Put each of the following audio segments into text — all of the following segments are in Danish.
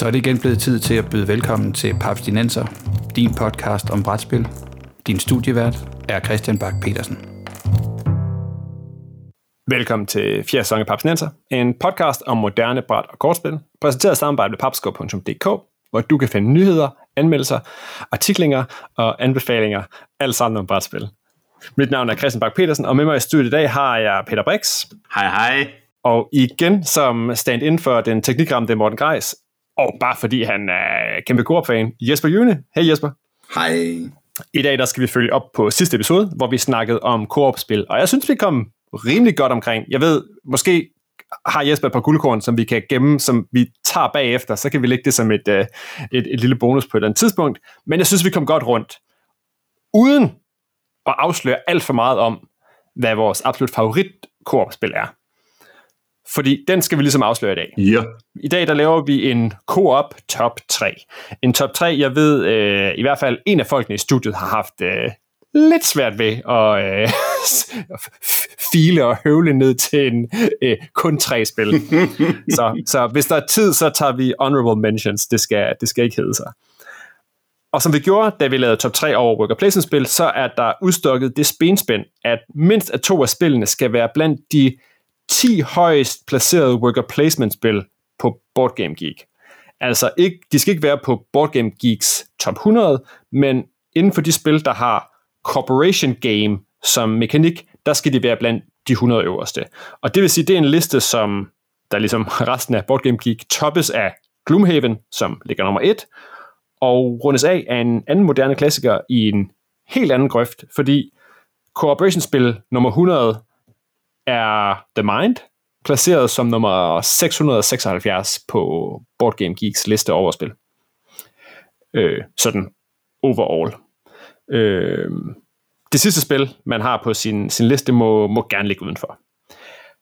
Så er det igen blevet tid til at byde velkommen til Paps Dinenser, din podcast om brætspil. Din studievært er Christian Bak petersen Velkommen til fjerde sæson af Paps Dinenser, en podcast om moderne bræt- og kortspil, præsenteret i samarbejde med papskov.dk, hvor du kan finde nyheder, anmeldelser, artiklinger og anbefalinger, alt sammen om brætspil. Mit navn er Christian Bak petersen og med mig i studiet i dag har jeg Peter Brix. Hej hej. Og igen som stand-in for den teknikramte Morten Greis, og bare fordi han er kæmpe Coop-fan, Jesper June. Hej Jesper. Hej. I dag der skal vi følge op på sidste episode, hvor vi snakkede om Coop-spil, og jeg synes, vi kom rimelig godt omkring. Jeg ved, måske har Jesper et par guldkorn, som vi kan gemme, som vi tager bagefter, så kan vi lægge det som et, øh, et, et lille bonus på et andet tidspunkt. Men jeg synes, vi kom godt rundt. Uden at afsløre alt for meget om, hvad vores absolut favorit Coop-spil er. Fordi den skal vi ligesom afsløre i dag. Ja. I dag der laver vi en co-op top 3. En top 3, jeg ved øh, i hvert fald en af folkene i studiet har haft øh, lidt svært ved at øh, file og høvle ned til en øh, kun tre spil. så, så hvis der er tid, så tager vi honorable mentions. Det skal, det skal ikke hedde sig. Og som vi gjorde, da vi lavede top 3 over worker placement spil, så er der udstukket det spenspænd, at mindst af to af spillene skal være blandt de 10 højst placerede worker placement spil på Board Game Geek. Altså, ikke, de skal ikke være på Board Game Geeks top 100, men inden for de spil, der har Corporation Game som mekanik, der skal de være blandt de 100 øverste. Og det vil sige, det er en liste, som der ligesom resten af Board Game Geek toppes af Gloomhaven, som ligger nummer 1, og rundes af af en anden moderne klassiker i en helt anden grøft, fordi Cooperation-spil nummer 100 er The Mind, placeret som nummer 676 på Board Game Geeks liste over spil. Øh, sådan overall. Øh, det sidste spil, man har på sin, sin liste, må, må gerne ligge udenfor.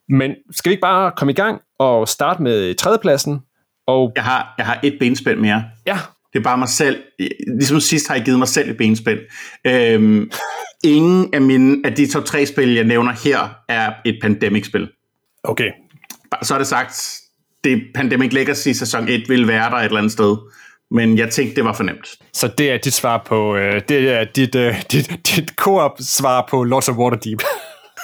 Men skal vi ikke bare komme i gang og starte med tredjepladsen? Og... Jeg, har, jeg har et benspænd mere. Ja. Det er bare mig selv. Ligesom sidst har jeg givet mig selv et benspænd. Øhm, ingen af, mine, af de top tre spil, jeg nævner her, er et Pandemic-spil. Okay. Så er det sagt, det Pandemic Legacy sæson 1 vil være der et eller andet sted. Men jeg tænkte, det var for nemt. Så det er dit svar på, øh, det er dit, øh, dit, dit co-op svar på Lords of Waterdeep.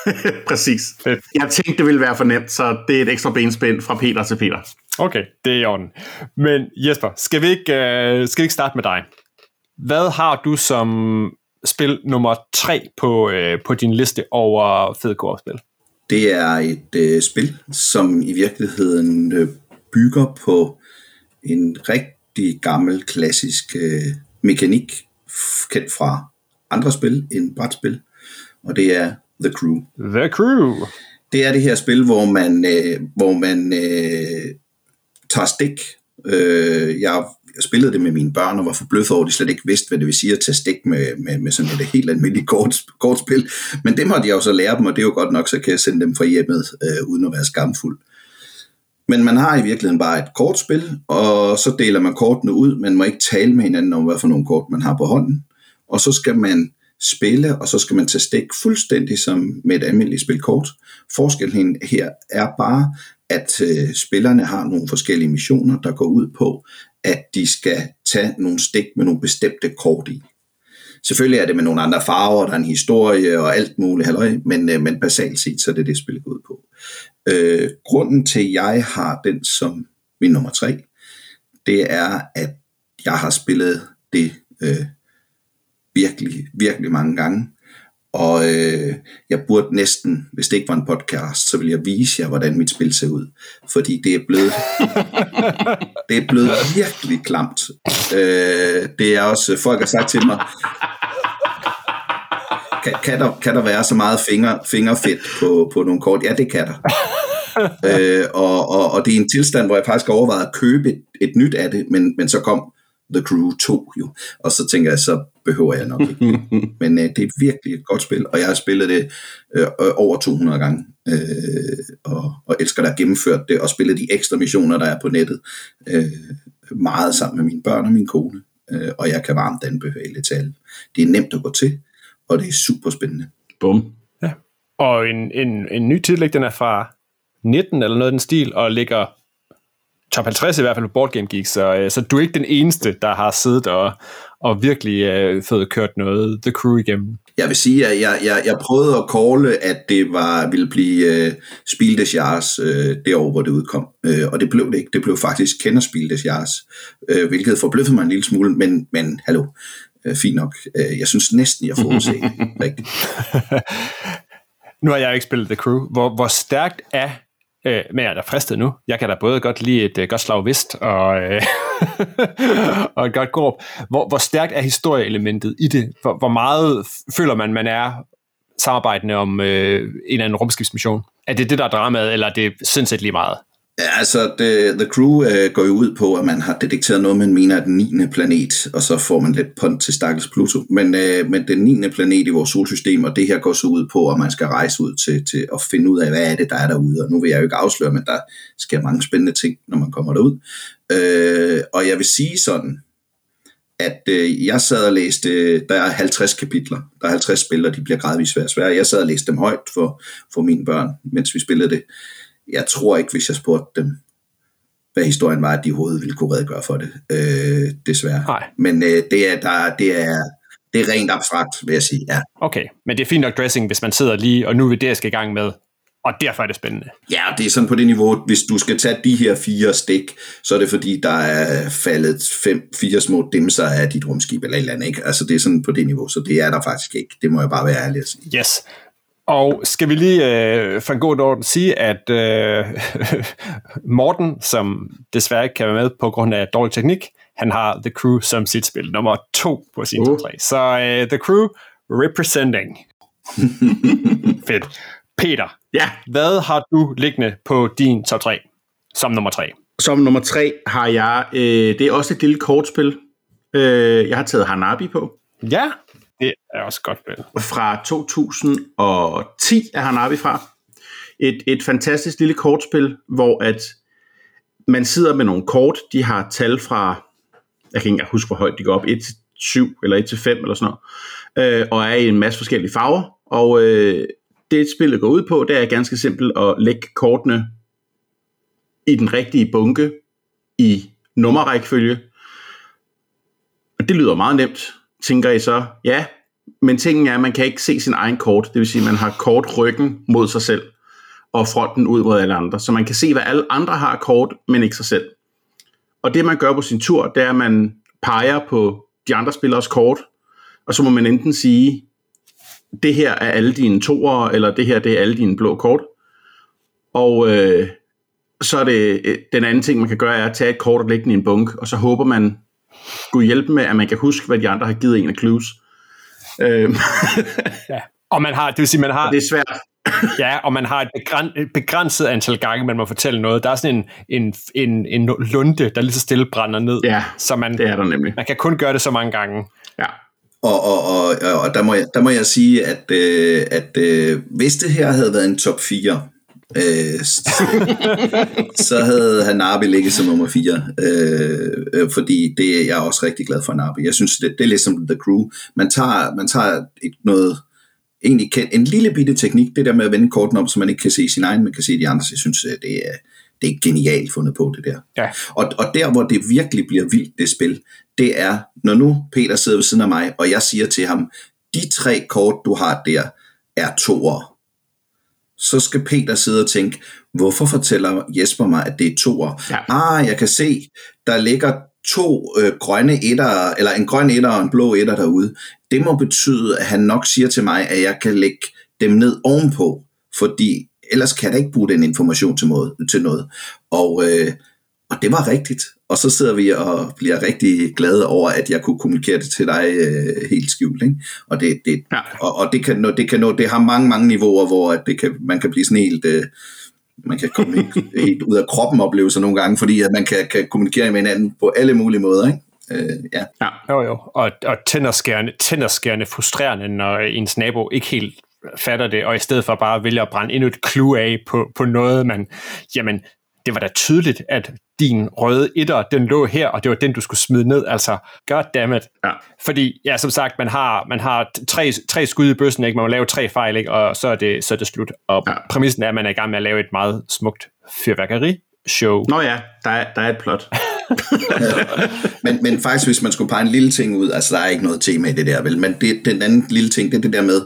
Præcis. Jeg tænkte, det ville være for nemt, så det er et ekstra benspænd fra Peter til Peter. Okay, det er i orden. Men Jesper, skal vi ikke, øh, skal vi ikke starte med dig? Hvad har du som spil nummer tre på, øh, på din liste over fede spil Det er et øh, spil, som i virkeligheden øh, bygger på en rigtig gammel, klassisk øh, mekanik, kendt fra andre spil end brætspil, og det er The Crew. The Crew. Det er det her spil, hvor man, øh, hvor man øh, tager stik. Øh, jeg jeg spillede det med mine børn og var forbløffet over, at de slet ikke vidste, hvad det vil sige at tage stik med, med, med sådan et helt almindeligt kort, kortspil. Men det måtte jeg jo så lære dem, og det er jo godt nok, så kan jeg sende dem fra hjemmet, øh, uden at være skamfuld. Men man har i virkeligheden bare et kortspil, og så deler man kortene ud. Man må ikke tale med hinanden om, hvad for nogle kort man har på hånden. Og så skal man spille, og så skal man tage stik fuldstændig som med et almindeligt spil kort. Forskellen her er bare, at øh, spillerne har nogle forskellige missioner, der går ud på, at de skal tage nogle stik med nogle bestemte kort i. Selvfølgelig er det med nogle andre farver, der er en historie og alt muligt, halløj, men, øh, men basalt set, så er det det, spillet går ud på. Øh, grunden til, at jeg har den som min nummer tre, det er, at jeg har spillet det øh, virkelig, virkelig mange gange. Og øh, jeg burde næsten, hvis det ikke var en podcast, så ville jeg vise jer, hvordan mit spil ser ud. Fordi det er blevet, det er blevet virkelig klamt. Øh, det er også, folk har sagt til mig, kan, kan, der, kan der være så meget finger, fingerfedt på, på nogle kort? Ja, det kan der. øh, og, og, og det er en tilstand, hvor jeg faktisk overvejede at købe et, et nyt af det, men, men så kom The Crew 2 jo. Og så tænker jeg, så behøver jeg nok ikke. Men øh, det er virkelig et godt spil, og jeg har spillet det øh, over 200 gange, øh, og, og elsker at have gennemført det, og spillet de ekstra missioner, der er på nettet, øh, meget sammen med mine børn og min kone, øh, og jeg kan varmt anbefale til alle. Det er nemt at gå til, og det er super spændende. Bum. Ja. Og en, en, en ny titel, den er fra 19 eller noget af den stil, og ligger top 50 i hvert fald på Board Game Geek, så, øh, så du er ikke den eneste, der har siddet og, og virkelig øh, fået kørt noget The Crew igennem. Jeg vil sige, at jeg, jeg, jeg prøvede at call, at det var ville blive uh, Spiel des Jahres uh, det år, hvor det udkom. Uh, og det blev det ikke. Det blev faktisk Kender Spiel des Jahres, uh, hvilket forbløffede mig en lille smule, men, men hallo, uh, fint nok. Uh, jeg synes næsten, jeg får se rigtigt. nu har jeg ikke spillet The Crew. Hvor, hvor stærkt er Øh, men jeg er da fristet nu. Jeg kan da både godt lide et øh, godt slag vist og, øh, og et godt grоб. Hvor, hvor stærkt er historieelementet i det? Hvor, hvor meget føler man, man er samarbejdende om øh, en eller anden rumskibsmission? Er det det, der er dramaet, eller er det sindssygt lige meget? Ja, altså, the, the Crew uh, går jo ud på, at man har detekteret noget, man mener er den 9. planet, og så får man lidt pont til stakkels Pluto. Men, uh, men den 9. planet i vores solsystem, og det her går så ud på, at man skal rejse ud til, til at finde ud af, hvad er det, der er derude. Og nu vil jeg jo ikke afsløre, men der sker mange spændende ting, når man kommer derud. Uh, og jeg vil sige sådan, at uh, jeg sad og læste, der er 50 kapitler, der er 50 spil, og de bliver gradvist svære og svære. Jeg sad og læste dem højt for, for mine børn, mens vi spillede det jeg tror ikke, hvis jeg spurgte dem, hvad historien var, at de overhovedet ville kunne redegøre for det, øh, desværre. Nej. Men øh, det, er, der, det, er, det er rent abstrakt, vil jeg sige, ja. Okay, men det er fint nok dressing, hvis man sidder lige, og nu vil det, jeg skal i gang med, og derfor er det spændende. Ja, det er sådan på det niveau, hvis du skal tage de her fire stik, så er det fordi, der er faldet fem, fire små dimser af dit rumskib eller et eller andet, ikke? Altså det er sådan på det niveau, så det er der faktisk ikke. Det må jeg bare være ærlig at sige. Yes, og skal vi lige øh, for en god orden sige, at øh, Morten, som desværre ikke kan være med på grund af dårlig teknik, han har The Crew som sit spil nummer to på sin uh. top 3. Så øh, The Crew representing. Fedt. Peter, ja. hvad har du liggende på din top 3 som nummer 3? Som nummer 3 har jeg, øh, det er også et lille kortspil. Øh, jeg har taget Hanabi på. Ja, er også godt med. Fra 2010 er han oppe fra. Et, et fantastisk lille kortspil, hvor at man sidder med nogle kort, de har tal fra, jeg kan ikke huske, hvor højt de går op, 1 til 7 eller 1 til 5 eller sådan noget, øh, og er i en masse forskellige farver, og øh, det spillet går ud på, det er ganske simpelt at lægge kortene i den rigtige bunke i nummerrækkefølge, og det lyder meget nemt, tænker I så, ja, men tingen er, at man kan ikke se sin egen kort. Det vil sige, at man har kort ryggen mod sig selv, og fronten ud mod alle andre. Så man kan se, hvad alle andre har kort, men ikke sig selv. Og det, man gør på sin tur, det er, at man peger på de andre spillers kort, og så må man enten sige, det her er alle dine toer, eller det her det er alle dine blå kort. Og øh, så er det øh, den anden ting, man kan gøre, er at tage et kort og lægge den i en bunk, og så håber man, skulle hjælpe med, at man kan huske, hvad de andre har givet en af clues. Øhm. ja. Og man har, det vil sige, man har... Og det er svært. ja, og man har et, begræn, et begrænset antal gange, man må fortælle noget. Der er sådan en, en, en, en lunde, der lige så stille brænder ned. Ja, så man, det er der nemlig. Man kan kun gøre det så mange gange. Ja. Og, og, og, og der, må jeg, der må jeg sige, at, øh, at øh, hvis det her havde været en top 4, øh, så havde han Narbi ligget som nummer 4, øh, øh, fordi det er jeg også rigtig glad for Narbi. Jeg synes, det, det er ligesom The Crew. Man tager, man tager et, noget, egentlig en lille bitte teknik, det der med at vende korten om, så man ikke kan se sin egen, men kan se de andre. Jeg synes, det er, det er genialt fundet på, det der. Ja. Og, og der, hvor det virkelig bliver vildt, det spil, det er, når nu Peter sidder ved siden af mig, og jeg siger til ham, de tre kort, du har der, er toer så skal Peter sidde og tænke, hvorfor fortæller Jesper mig, at det er toer? Ja. Ah, jeg kan se, der ligger to øh, grønne etter, eller en grøn etter og en blå etter derude. Det må betyde, at han nok siger til mig, at jeg kan lægge dem ned ovenpå, fordi ellers kan jeg ikke bruge den information til, måde, til noget. Og, øh, og det var rigtigt. Og så sidder vi og bliver rigtig glade over, at jeg kunne kommunikere det til dig øh, helt skjult. Ikke? Og, det, det, ja. og, og det, kan nå, det kan nå, det har mange, mange niveauer, hvor at det kan, man kan blive sådan helt... Øh, man kan komme helt, helt ud af kroppen opleve sig nogle gange, fordi at man kan, kan kommunikere med hinanden på alle mulige måder. Ikke? Øh, ja. ja. Jo, jo. Og, og tænderskærende, tænderskærende frustrerende, når ens nabo ikke helt fatter det, og i stedet for bare vælger at brænde endnu et clue af på, på noget, man, jamen, det var da tydeligt, at din røde etter, den lå her, og det var den, du skulle smide ned. Altså, goddammit. Ja. Fordi, ja, som sagt, man har, man har tre, tre skud i bøssen, ikke? man må lave tre fejl, ikke? og så er, det, så er det slut. Og ja. præmissen er, at man er i gang med at lave et meget smukt fyrværkeri, show. Nå ja, der er, der er et plot. men, men faktisk, hvis man skulle pege en lille ting ud, altså der er ikke noget tema i det der, vel? Men det, den anden lille ting, det er det der med,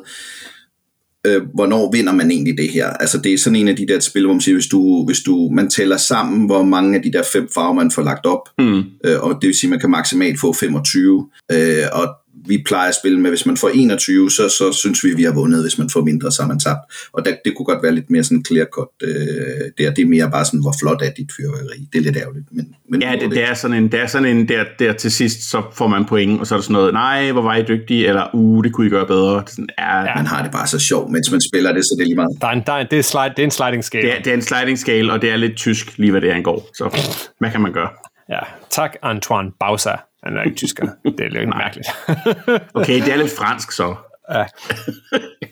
øh, hvornår vinder man egentlig det her? Altså det er sådan en af de der spil, hvor man siger, hvis du, hvis du man tæller sammen, hvor mange af de der fem farver, man får lagt op, mm. øh, og det vil sige, at man kan maksimalt få 25, øh, og vi plejer at spille med, hvis man får 21, så, så synes vi, vi har vundet, hvis man får mindre, så har man tabt. Og det, det kunne godt være lidt mere sådan clear cut øh, der. Det er mere bare sådan, hvor flot er dit fyrværkeri. Det er lidt ærgerligt. Men, men ja, det, det, er sådan en, det er sådan en der, der til sidst, så får man point, og så er der sådan noget, nej, hvor var I dygtige, eller uh, det kunne I gøre bedre. Det er sådan, ja, ja. Man har det bare så sjovt, mens man spiller det, så det er lige meget. Der er en, der er, det, er slide, det er en sliding scale. Det er, det er en sliding scale, og det er lidt tysk, lige hvad det angår. Så hvad kan man gøre? Ja, tak Antoine Bausa. Han er ikke tysker. Det er lidt mærkeligt. okay, det er lidt fransk så. Ja.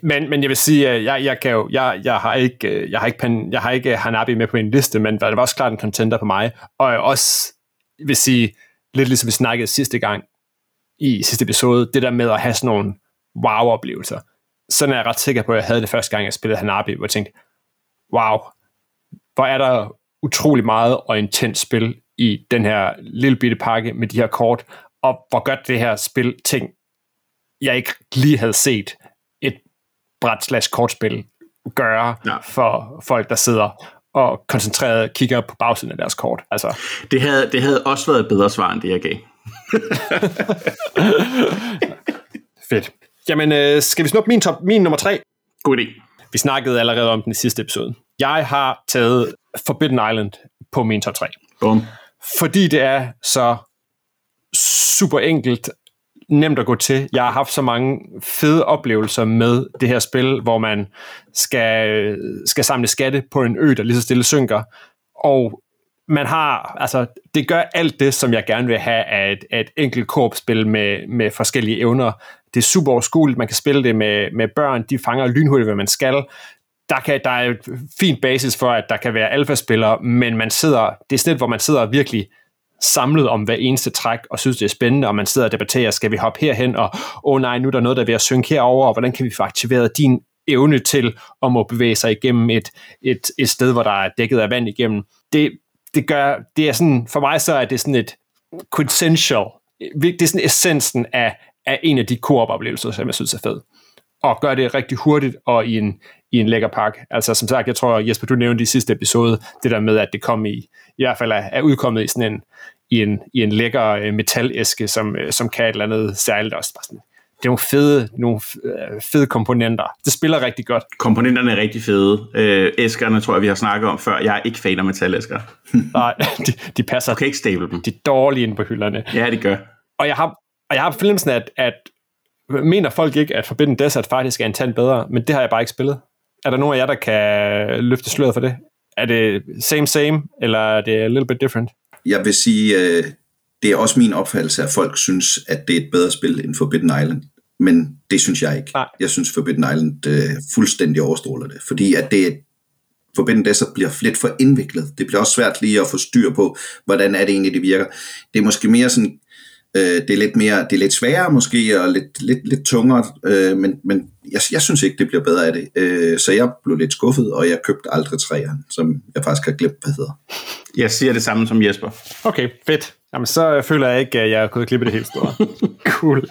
Men, men jeg vil sige, at jeg, jeg, kan jo, jeg, jeg har ikke, jeg har ikke, pen, jeg har ikke Hanabi med på en liste, men det var også klart en contender på mig. Og jeg også vil sige, lidt ligesom vi snakkede sidste gang i sidste episode, det der med at have sådan nogle wow-oplevelser. Sådan er jeg ret sikker på, at jeg havde det første gang, jeg spillede Hanabi, hvor jeg tænkte, wow, hvor er der utrolig meget og intens spil i den her lille bitte pakke med de her kort, og hvor godt det her spil ting, jeg ikke lige havde set et bræt slash kortspil gøre ja. for folk, der sidder og koncentreret kigger på bagsiden af deres kort. Altså. Det, havde, det havde også været et bedre svar, end det jeg gav. Fedt. Jamen, øh, skal vi snuppe min, top, min nummer tre? God idé. Vi snakkede allerede om den i sidste episode. Jeg har taget Forbidden Island på min top 3. Bum fordi det er så super enkelt, nemt at gå til. Jeg har haft så mange fede oplevelser med det her spil, hvor man skal, skal samle skatte på en ø, der lige så stille synker. Og man har, altså, det gør alt det, som jeg gerne vil have af et, af et enkelt korpsspil med, med forskellige evner. Det er super overskueligt, man kan spille det med, med børn, de fanger lynhurtigt, hvad man skal der, kan, der er et fint basis for, at der kan være alfaspillere, men man sidder, det er stedet, hvor man sidder virkelig samlet om hver eneste træk, og synes, det er spændende, og man sidder og debatterer, skal vi hoppe herhen, og åh oh, nej, nu er der noget, der er ved at synke herover, og hvordan kan vi få aktiveret din evne til at må bevæge sig igennem et, et, et sted, hvor der er dækket af vand igennem. Det, det gør, det er sådan, for mig så er det sådan et quintessential, det er sådan essensen af, af en af de koop-oplevelser, som jeg synes er fed og gør det rigtig hurtigt og i en, i en lækker pakke. Altså som sagt, jeg tror, Jesper, du nævnte i sidste episode, det der med, at det kom i, i hvert fald er, er udkommet i sådan en, i en, i en lækker øh, metalæske, som, øh, som kan et eller andet særligt også. Bare sådan, det er nogle fede, nogle øh, fede komponenter. Det spiller rigtig godt. Komponenterne er rigtig fede. Øh, æskerne tror jeg, vi har snakket om før. Jeg er ikke fan af metalæsker. Nej, de, de passer. Du kan ikke stable dem. De er dårlige inde på hylderne. Ja, det gør. Og jeg har, og jeg har fornemmelsen at, at mener folk ikke, at Forbidden Desert faktisk er en tand bedre, men det har jeg bare ikke spillet. Er der nogen af jer, der kan løfte sløret for det? Er det same same, eller er det a little bit different? Jeg vil sige, øh, det er også min opfattelse, at folk synes, at det er et bedre spil end Forbidden Island. Men det synes jeg ikke. Nej. Jeg synes, Forbidden Island øh, fuldstændig overstråler det. Fordi at det Forbidden Desert bliver lidt for indviklet. Det bliver også svært lige at få styr på, hvordan er det egentlig, det virker. Det er måske mere sådan Øh, det er lidt mere, det er lidt sværere måske, og lidt, lidt, lidt tungere, øh, men, men jeg, jeg synes ikke, det bliver bedre af det. Øh, så jeg blev lidt skuffet, og jeg købte aldrig træerne, som jeg faktisk har glemt, hvad hedder. Jeg siger det samme som Jesper. Okay, fedt. Jamen, så føler jeg ikke, at jeg har kunnet klippe det helt store. cool.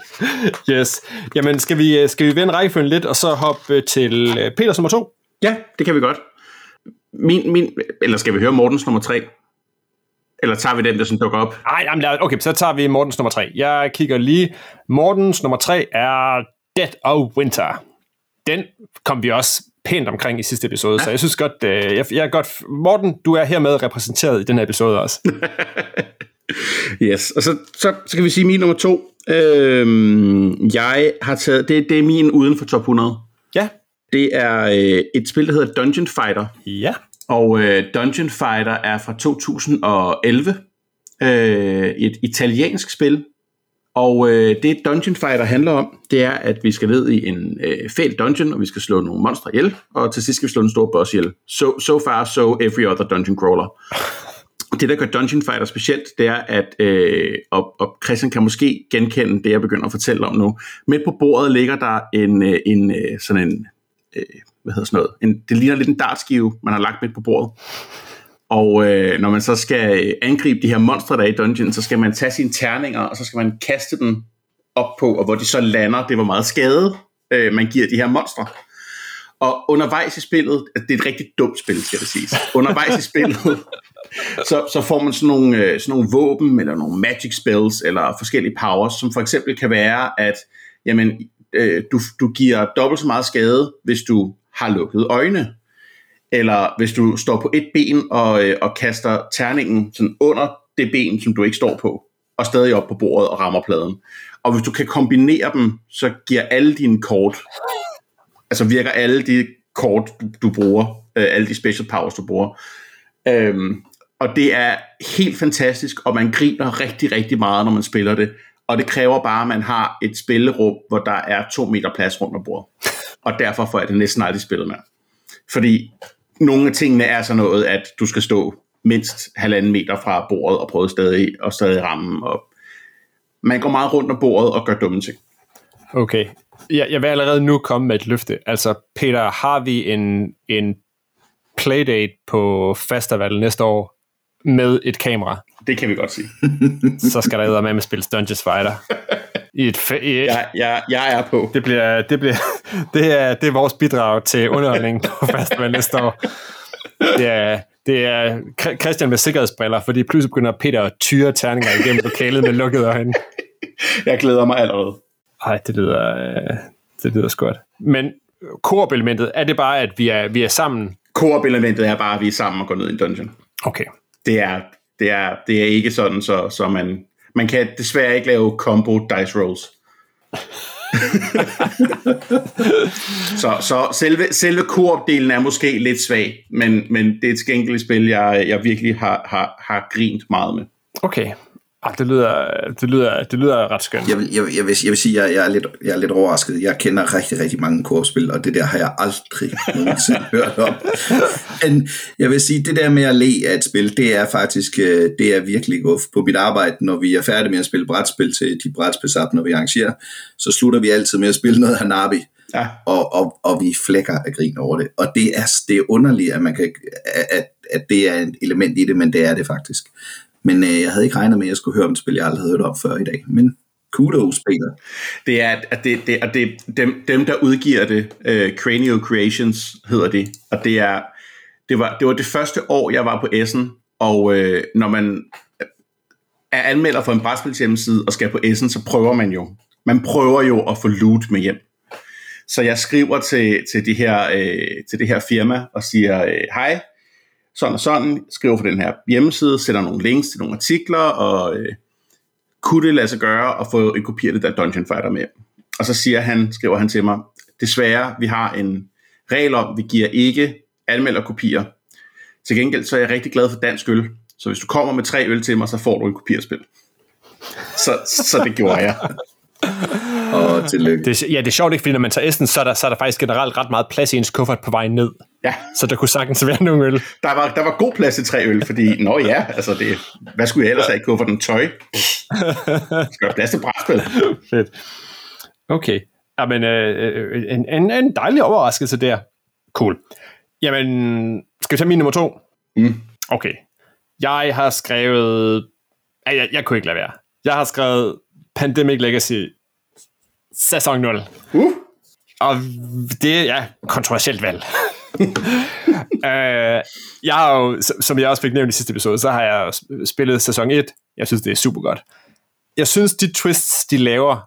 Yes. Jamen, skal vi, skal vi vende rækkefølgen lidt, og så hoppe til øh, Peters nummer to? Ja, det kan vi godt. Min, min, eller skal vi høre Mortens nummer tre? Eller tager vi den, der sådan dukker op? Nej, okay, så tager vi Mortens nummer 3. Jeg kigger lige. Mortens nummer 3 er Dead of Winter. Den kom vi også pænt omkring i sidste episode, ja. så jeg synes godt, øh, jeg, jeg er godt, Morten, du er hermed repræsenteret i den her episode også. yes, og så, så, så kan vi sige min nummer to. Øhm, jeg har taget, det, det er min uden for top 100. Ja. Det er øh, et spil, der hedder Dungeon Fighter. Ja. Og øh, Dungeon Fighter er fra 2011. Øh, et italiensk spil. Og øh, det Dungeon Fighter handler om, det er, at vi skal ned i en øh, fæl dungeon, og vi skal slå nogle monstre ihjel, og til sidst skal vi slå en stor boss ihjel. So, so far, so every other dungeon crawler. Det, der gør Dungeon Fighter specielt, det er, at, øh, og, og Christian kan måske genkende det, jeg begynder at fortælle om nu. Midt på bordet ligger der en, øh, en øh, sådan en, øh, hvad hedder sådan noget, en, det ligner lidt en dartskive, man har lagt midt på bordet. Og øh, når man så skal øh, angribe de her monstre, der er i dungeon, så skal man tage sine terninger, og så skal man kaste dem op på, og hvor de så lander, det var meget skade, øh, man giver de her monstre. Og undervejs i spillet, det er et rigtig dumt spil, skal det siges. Undervejs i spillet, så, så får man sådan nogle, øh, sådan nogle våben, eller nogle magic spells, eller forskellige powers, som for eksempel kan være, at jamen, øh, du, du giver dobbelt så meget skade, hvis du har lukket øjne. Eller hvis du står på et ben og, øh, og kaster terningen sådan under det ben, som du ikke står på, og stadig op på bordet og rammer pladen. Og hvis du kan kombinere dem, så giver alle dine kort, altså virker alle de kort, du, du bruger, øh, alle de special powers, du bruger. Øhm, og det er helt fantastisk, og man griner rigtig, rigtig meget, når man spiller det. Og det kræver bare, at man har et spillerum, hvor der er to meter plads rundt om bordet. Og derfor får jeg det næsten aldrig spillet med. Fordi nogle af tingene er så noget, at du skal stå mindst halvanden meter fra bordet og prøve stadig, og stadig ramme. Og man går meget rundt om bordet og gør dumme ting. Okay. Jeg, jeg vil allerede nu komme med et løfte. Altså, Peter, har vi en, en playdate på festival næste år med et kamera? Det kan vi godt sige. Så skal der med med spille Dungeons Fighter. I et, fe- i et Jeg, jeg, jeg er på. det bliver, det bliver, det er, det er vores bidrag til underholdning på festival næste år. Det er, det er Christian med sikkerhedsbriller, fordi pludselig begynder Peter at tyre terninger igennem lokalet med lukkede øjne. Jeg glæder mig allerede. Ej, det lyder, øh, det lyder skørt. Men koop-elementet, er det bare, at vi er, vi er sammen? Coop-elementet er bare, at vi er sammen og går ned i en dungeon. Okay. Det er, det er, det er ikke sådan, så, så man, man kan desværre ikke lave combo dice rolls. så så selve, selve koop-delen er måske lidt svag, men, men det er et skænkeligt spil, jeg, jeg virkelig har, har, har grint meget med. Okay. Ah, det, lyder, det, lyder, det lyder ret skønt. Jeg vil, jeg, jeg, vil, jeg vil sige, at jeg, jeg, er lidt, jeg er lidt overrasket. Jeg kender rigtig, rigtig mange korpspil, og det der har jeg aldrig nogensinde hørt om. Men jeg vil sige, det der med at le af et spil, det er faktisk øh, det er virkelig guf. På mit arbejde, når vi er færdige med at spille brætspil til de brætspilsapner, vi arrangerer, så slutter vi altid med at spille noget Hanabi. Ja. og, og, og vi flækker af grin over det. Og det er, det er underligt, at, man kan, at, at det er et element i det, men det er det faktisk. Men øh, jeg havde ikke regnet med, at jeg skulle høre om et spil, jeg aldrig havde hørt om før i dag. Men kudos, Peter. Det er, at det, det, og det, dem, dem, der udgiver det, øh, Cranial Creations hedder det, og det er, det var, det var det første år, jeg var på Essen, og øh, når man øh, er anmelder for en brætspils hjemmeside og skal på Essen, så prøver man jo, man prøver jo at få loot med hjem. Så jeg skriver til, til, det, her, øh, til det her firma og siger, øh, hej, sådan og sådan, skriver for den her hjemmeside, sætter nogle links til nogle artikler, og øh, kunne det lade sig gøre at få en kopi af det der Dungeon Fighter med. Og så siger han, skriver han til mig, desværre, vi har en regel om, vi giver ikke anmelderkopier. Til gengæld så er jeg rigtig glad for dansk øl, så hvis du kommer med tre øl til mig, så får du en kopi af spil. Så, så det gjorde jeg. Og tillykke. Det, ja, det er sjovt ikke, fordi når man tager Essen, så er, der, så er der faktisk generelt ret meget plads i ens kuffert på vej ned. Ja, Så der kunne sagtens være nogle øl. der var, der var god plads til tre øl, fordi, nå ja, altså det, hvad skulle jeg ellers have i kufferten? Tøj? Skal der plads til brætspil? Fedt. Okay. Jamen, øh, øh, en, en, en dejlig overraskelse der. Cool. Jamen, skal vi tage min nummer to? Mm. Okay. Jeg har skrevet... Ej, jeg, jeg kunne ikke lade være. Jeg har skrevet Pandemic Legacy sæson 0. Uh, Og det er ja, kontroversielt valg. øh, jeg har jo, som jeg også fik nævnt i sidste episode, så har jeg spillet sæson 1. Jeg synes, det er super godt. Jeg synes, de twists, de laver,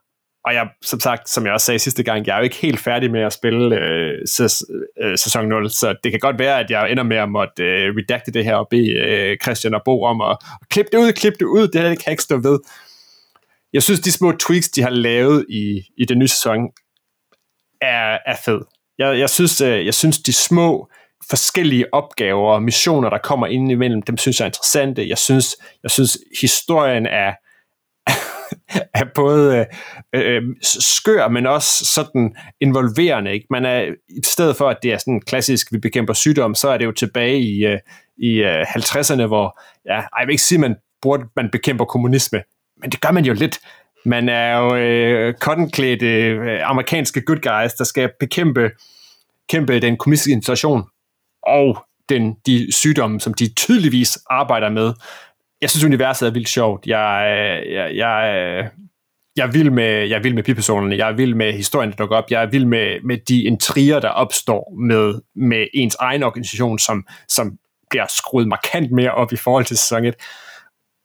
og jeg, som sagt, som jeg også sagde sidste gang, jeg er jo ikke helt færdig med at spille øh, sæs, øh, sæson 0, så det kan godt være, at jeg ender med at måtte øh, redakte det her og bede øh, Christian og Bo om at, at klippe det ud, klippe det ud, det her det kan jeg ikke stå ved. Jeg synes, de små tweaks, de har lavet i, i den nye sæson, er, er fed. Jeg, jeg, synes, øh, jeg synes, de små forskellige opgaver og missioner, der kommer ind imellem, dem synes jeg er interessante. Jeg synes, jeg synes historien er, er både øh, øh, øh skør, men også sådan involverende. Ikke? Man er, I stedet for, at det er sådan klassisk, vi bekæmper sygdom, så er det jo tilbage i, øh, i øh, 50'erne, hvor, ja, ej, jeg vil ikke sige, at man, burde, man bekæmper kommunisme, men det gør man jo lidt. Man er jo øh, cottonklædte øh, amerikanske good guys, der skal bekæmpe kæmpe den kommunistiske inflation Og den, de sygdomme, som de tydeligvis arbejder med. Jeg synes, universet er vildt sjovt. Jeg, jeg, jeg, jeg vil med, jeg vil med bipersonerne, jeg vil med historien, der dukker op, jeg vil med, med de intriger, der opstår med, med ens egen organisation, som, som bliver skruet markant mere op i forhold til sæson 1.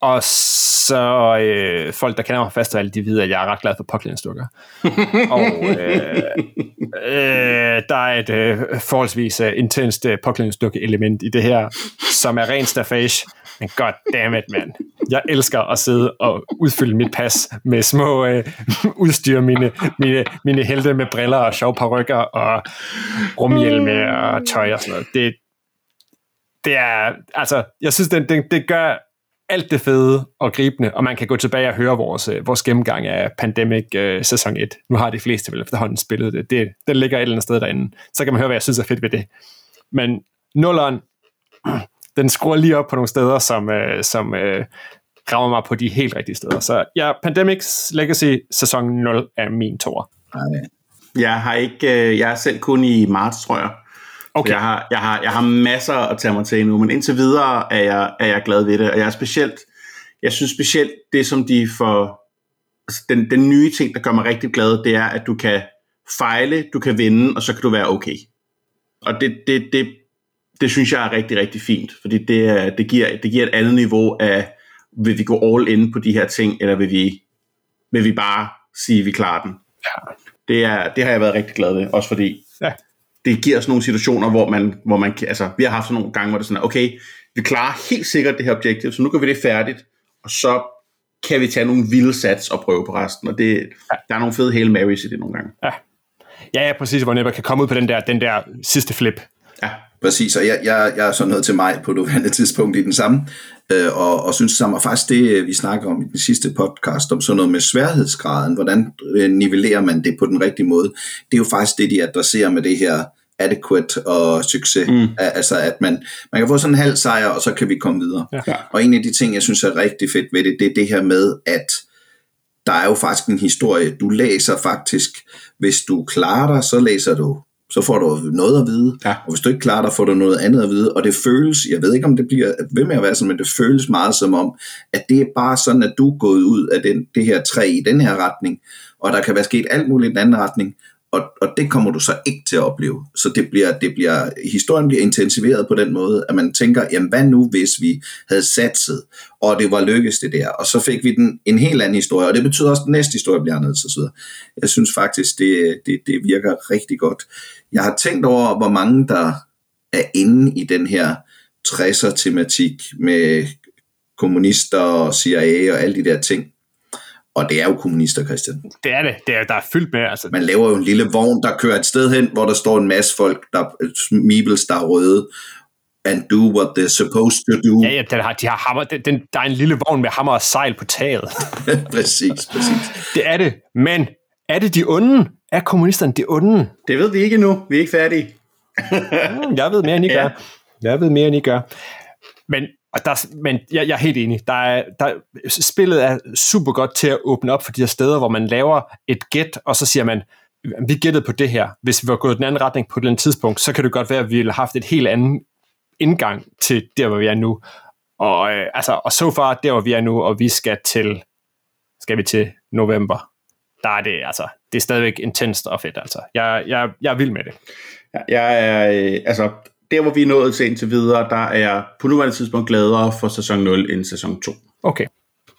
Og så øh, folk, der kender mig fast de ved, at jeg er ret glad for påklædningsdukker. og øh, øh, der er et øh, forholdsvis uh, intenst uh, påklædningsdukke element i det her, som er ren staffage. Men god damn it, man. Jeg elsker at sidde og udfylde mit pas med små øh, udstyr, mine, mine, mine helte med briller og sjov rykker og rumhjelme og tøj og sådan noget. Det, det er, altså, jeg synes, det, det, det gør alt det fede og gribende, og man kan gå tilbage og høre vores, øh, vores gennemgang af Pandemic øh, sæson 1. Nu har de fleste vel efterhånden spillet det. det. Den ligger et eller andet sted derinde. Så kan man høre, hvad jeg synes er fedt ved det. Men nulleren, den skruer lige op på nogle steder, som, øh, som øh, rammer mig på de helt rigtige steder. Så ja, Pandemics Legacy sæson 0 er min tor. Jeg har ikke, øh, jeg er selv kun i marts, tror jeg. Okay. Jeg, har, jeg, har, jeg har masser at tage mig til endnu, men indtil videre er jeg, er jeg glad ved det, og jeg er specielt, jeg synes specielt det, som de får, altså den, den nye ting, der gør mig rigtig glad, det er, at du kan fejle, du kan vinde, og så kan du være okay. Og det, det, det, det synes jeg er rigtig, rigtig fint, fordi det, det, giver, det giver et andet niveau af, vil vi gå all in på de her ting, eller vil vi, vil vi bare sige, at vi klarer den. Ja. Det, er, det har jeg været rigtig glad ved, også fordi det giver os nogle situationer, hvor man, hvor man altså, vi har haft sådan nogle gange, hvor det er sådan, okay, vi klarer helt sikkert det her objektiv, så nu gør vi det færdigt, og så kan vi tage nogle vilde sats og prøve på resten, og det, ja. der er nogle fede Hail Marys i det nogle gange. Ja, ja, ja præcis, hvor Nepper kan komme ud på den der, den der sidste flip. Ja. Præcis, og jeg, jeg, jeg er sådan noget til mig på det tidspunkt i den samme, øh, og, og synes sammen, og faktisk det, vi snakker om i den sidste podcast, om sådan noget med sværhedsgraden, hvordan øh, nivellerer man det på den rigtige måde, det er jo faktisk det, de adresserer med det her adequate og succes. Mm. Altså at man, man kan få sådan en halv sejr, og så kan vi komme videre. Ja. Og en af de ting, jeg synes er rigtig fedt ved det, det er det her med, at der er jo faktisk en historie. Du læser faktisk, hvis du klarer dig, så læser du så får du noget at vide, ja. og hvis du ikke klarer dig, får du noget andet at vide, og det føles, jeg ved ikke om det bliver ved med at være sådan, men det føles meget som om, at det er bare sådan, at du er gået ud af den, det her træ i den her retning, og der kan være sket alt muligt i den anden retning, og, og det kommer du så ikke til at opleve. Så det bliver, det bliver, historien bliver intensiveret på den måde, at man tænker, jamen hvad nu, hvis vi havde satset, og det var lykkedes det der, og så fik vi den en helt anden historie, og det betyder også, at den næste historie bliver anderledes osv. Jeg synes faktisk, det, det, det virker rigtig godt. Jeg har tænkt over, hvor mange der er inde i den her 60'er-tematik med kommunister og CIA og alle de der ting. Og det er jo kommunister, Christian. Det er det. det er, der er fyldt med. Altså. Man laver jo en lille vogn, der kører et sted hen, hvor der står en masse folk, der meebles, der er røde, and do what they're supposed to do. Ja, ja den har, de har hammer, den, den, der er en lille vogn med hammer og sejl på taget. præcis, præcis. Det er det. Men er det de onde? Er kommunisterne de onde? Det ved vi ikke endnu. Vi er ikke færdige. Hmm, jeg ved mere, end I gør. Ja. Jeg ved mere, end I gør. Men og der, men jeg, jeg er helt enig. Der er, der, spillet er super godt til at åbne op for de her steder, hvor man laver et gæt, og så siger man, vi gættede på det her. Hvis vi var gået den anden retning på et eller andet tidspunkt, så kan det godt være, at vi ville have haft et helt andet indgang til der, hvor vi er nu. Og, øh, altså, og så far, der hvor vi er nu, og vi skal til, skal vi til november, der er det, altså, det er stadigvæk intenst og fedt, altså. Jeg, jeg, jeg er vild med det. Jeg er, øh, altså, der hvor vi er nået til indtil videre, der er jeg på nuværende tidspunkt gladere for sæson 0 end sæson 2. Okay.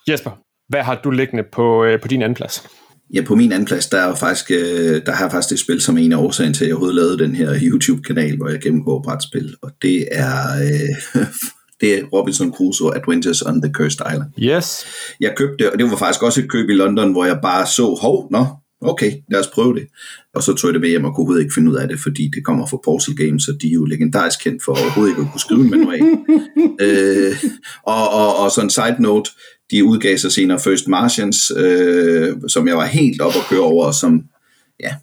Jesper, hvad har du liggende på, øh, på din anden plads? Ja, på min anden plads, der er faktisk, øh, der har jeg faktisk det spil som en af årsagen til, at jeg overhovedet lavede den her YouTube-kanal, hvor jeg gennemgår brætspil, og det er, øh, det er Robinson Crusoe Adventures on the Cursed Island. Yes. Jeg købte, og det var faktisk også et køb i London, hvor jeg bare så, hov, nå, okay, lad os prøve det. Og så tog jeg det med hjem og kunne overhovedet ikke finde ud af det, fordi det kommer fra Portal Games, og de er jo legendarisk kendt for overhovedet ikke at kunne skrive en manual. øh, og, og, og så en side note, de udgav sig senere First Martians, øh, som jeg var helt op at køre over, og som, ja,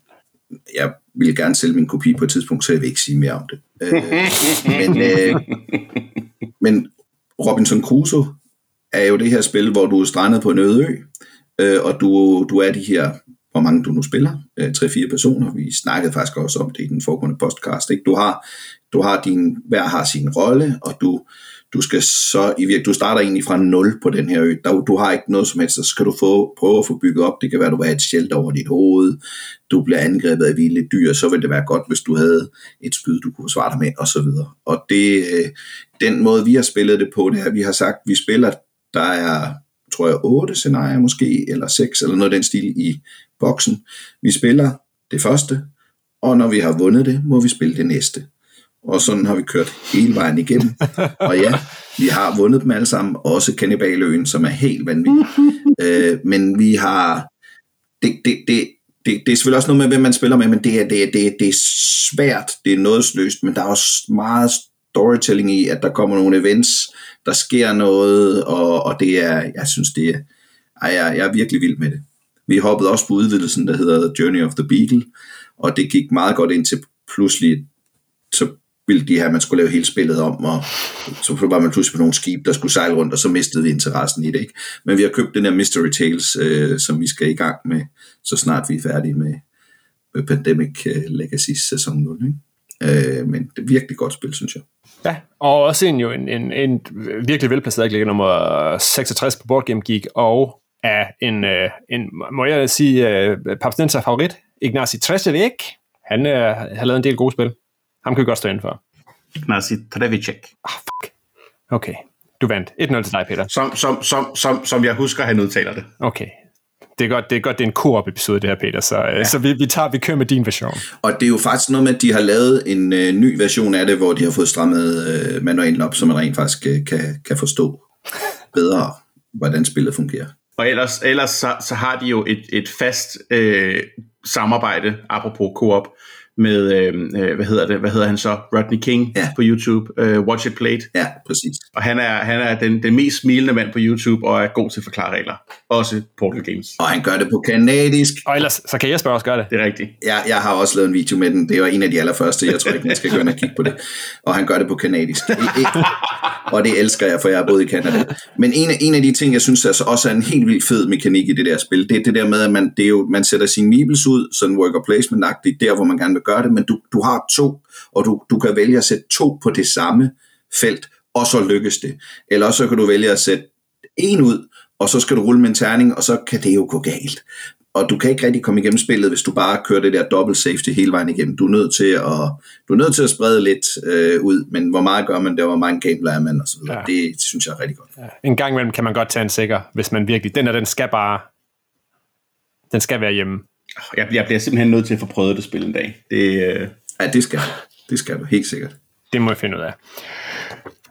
jeg ville gerne sælge min kopi på et tidspunkt, så jeg vil ikke sige mere om det. Øh, men, øh, men Robinson Crusoe er jo det her spil, hvor du er strandet på en øde ø, øh, og du, du er de her hvor mange du nu spiller, øh, tre-fire personer. Vi snakkede faktisk også om det i den foregående podcast. Ikke? Du har, du har din, hver har sin rolle, og du, du skal så i virkeligheden, du starter egentlig fra nul på den her ø. Der, du har ikke noget som helst, så skal du få, prøve at få bygget op. Det kan være, at du vil have et shelter over dit hoved, du bliver angrebet af vilde dyr, så vil det være godt, hvis du havde et spyd, du kunne svare dig med, og så videre. Og det, øh, den måde, vi har spillet det på, det er, at vi har sagt, at vi spiller, der er, tror jeg, otte scenarier måske, eller seks, eller noget af den stil i boksen. Vi spiller det første, og når vi har vundet det, må vi spille det næste. Og sådan har vi kørt hele vejen igennem. Og ja, vi har vundet dem alle sammen, også Kannibaløen, som er helt vanvittig. øh, men vi har... Det, det, det, det, det er selvfølgelig også noget med, hvem man spiller med, men det er, det, er, det, er, det er svært, det er noget sløst, men der er også meget storytelling i, at der kommer nogle events, der sker noget, og, og det er, jeg synes, det er, ej, jeg, jeg er virkelig vild med det. Vi hoppede også på udvidelsen, der hedder Journey of the Beagle, og det gik meget godt ind til pludselig, så ville de her, man skulle lave hele spillet om, og så var man pludselig på nogle skib, der skulle sejle rundt, og så mistede vi interessen i det. Ikke? Men vi har købt den her Mystery Tales, øh, som vi skal i gang med, så snart vi er færdige med, med Pandemic øh, Legacy sæson 0. Ikke? Øh, men det er virkelig godt spil, synes jeg. Ja, og også en, jo en, en, en virkelig velplaceret ligger nummer 66 på Board Game Geek, og er en, øh, en må jeg sige, uh, Papstenser favorit, Ignacy Tresevic. Han uh, har lavet en del gode spil. Ham kan vi godt stå inden for. Ignacy Trevicek. Ah, fuck. Okay, du vandt. 1-0 til dig, Peter. Som, som, som, som, som jeg husker, han udtaler det. Okay. Det er godt, det er, godt, det er en co-op episode, det her, Peter, så, ja. så vi, vi, tager, vi kører med din version. Og det er jo faktisk noget med, at de har lavet en øh, ny version af det, hvor de har fået strammet øh, manualen op, så man rent faktisk øh, kan, kan forstå bedre, hvordan spillet fungerer. Og ellers, ellers så, så har de jo et, et fast øh, samarbejde, apropos Coop, med, øh, øh, hvad hedder det, hvad hedder han så, Rodney King ja. på YouTube, øh, Watch It Played. Ja, præcis. Og han er, han er den, den mest smilende mand på YouTube, og er god til at forklare regler. Også Portal Games. Og han gør det på kanadisk. Og ellers, så kan Jesper også gøre det. Det er rigtigt. Ja, jeg har også lavet en video med den. Det var en af de allerførste. Jeg tror ikke, man skal gå ind og kigge på det. Og han gør det på kanadisk. og det elsker jeg, for jeg har boet i Canada. Men en af, en af de ting, jeg synes altså også er en helt vildt fed mekanik i det der spil, det er det der med, at man, det er jo, man sætter sine meebles ud, sådan worker placement-agtigt, der hvor man gerne vil gøre det, men du, du har to, og du, du kan vælge at sætte to på det samme felt, og så lykkes det. Eller så kan du vælge at sætte en ud, og så skal du rulle med en terning, og så kan det jo gå galt. Og du kan ikke rigtig komme igennem spillet, hvis du bare kører det der double safety hele vejen igennem. Du er nødt til at, du er nødt til at sprede lidt øh, ud, men hvor meget gør man det, hvor mange gambler er man, og så videre. Ja. Det synes jeg er rigtig godt. Ja. En gang imellem kan man godt tage en sikker, hvis man virkelig, den er, den skal bare, den skal være hjemme. Jeg, jeg bliver simpelthen nødt til at få prøvet det spil en dag. Det, øh... Ja, det skal Det skal du, helt sikkert. Det må jeg finde ud af.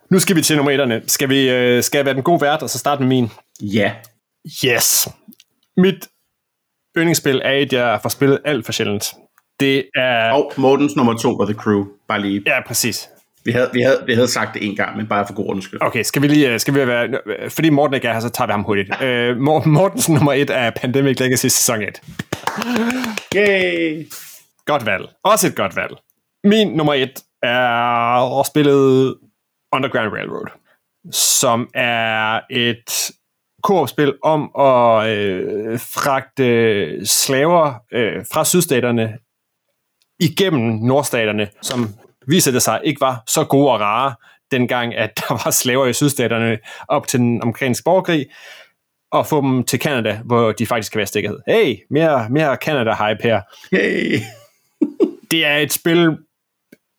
Nu skal vi til nummer etterne. Skal vi øh, skal jeg være den gode vært, og så starte med min? Ja. Yes. Mit yndlingsspil er et, jeg får spillet alt for sjældent. Det er... Og Mortens nummer to var The Crew. Bare lige. Ja, præcis. Vi havde, vi, havde, vi havde sagt det en gang, men bare for god ordens skyld. Okay, skal vi lige, skal vi være, fordi Morten ikke er her, så tager vi ham hurtigt. Uh, Mortens nummer et er Pandemic Legacy sæson 1. Yay! Godt valg. Også et godt valg. Min nummer et er spillet Underground Railroad, som er et koopspil om at øh, fragte slaver øh, fra sydstaterne igennem nordstaterne, som viser det sig ikke var så gode og rare, dengang at der var slaver i sydstaterne op til den omkring borgerkrig, og få dem til Canada, hvor de faktisk kan være stikkerhed. Hey, mere, mere Canada-hype her. Hey. det er et spil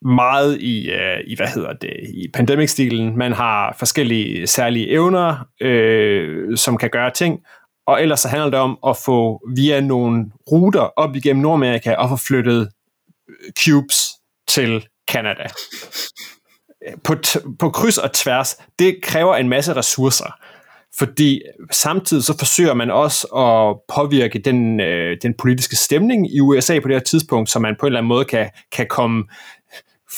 meget i, uh, i hvad hedder det, i pandemic-stilen. Man har forskellige særlige evner, øh, som kan gøre ting, og ellers så handler det om at få via nogle ruter op igennem Nordamerika og få flyttet cubes til Canada. På, på kryds og tværs, det kræver en masse ressourcer, fordi samtidig så forsøger man også at påvirke den, øh, den politiske stemning i USA på det her tidspunkt, så man på en eller anden måde kan, kan komme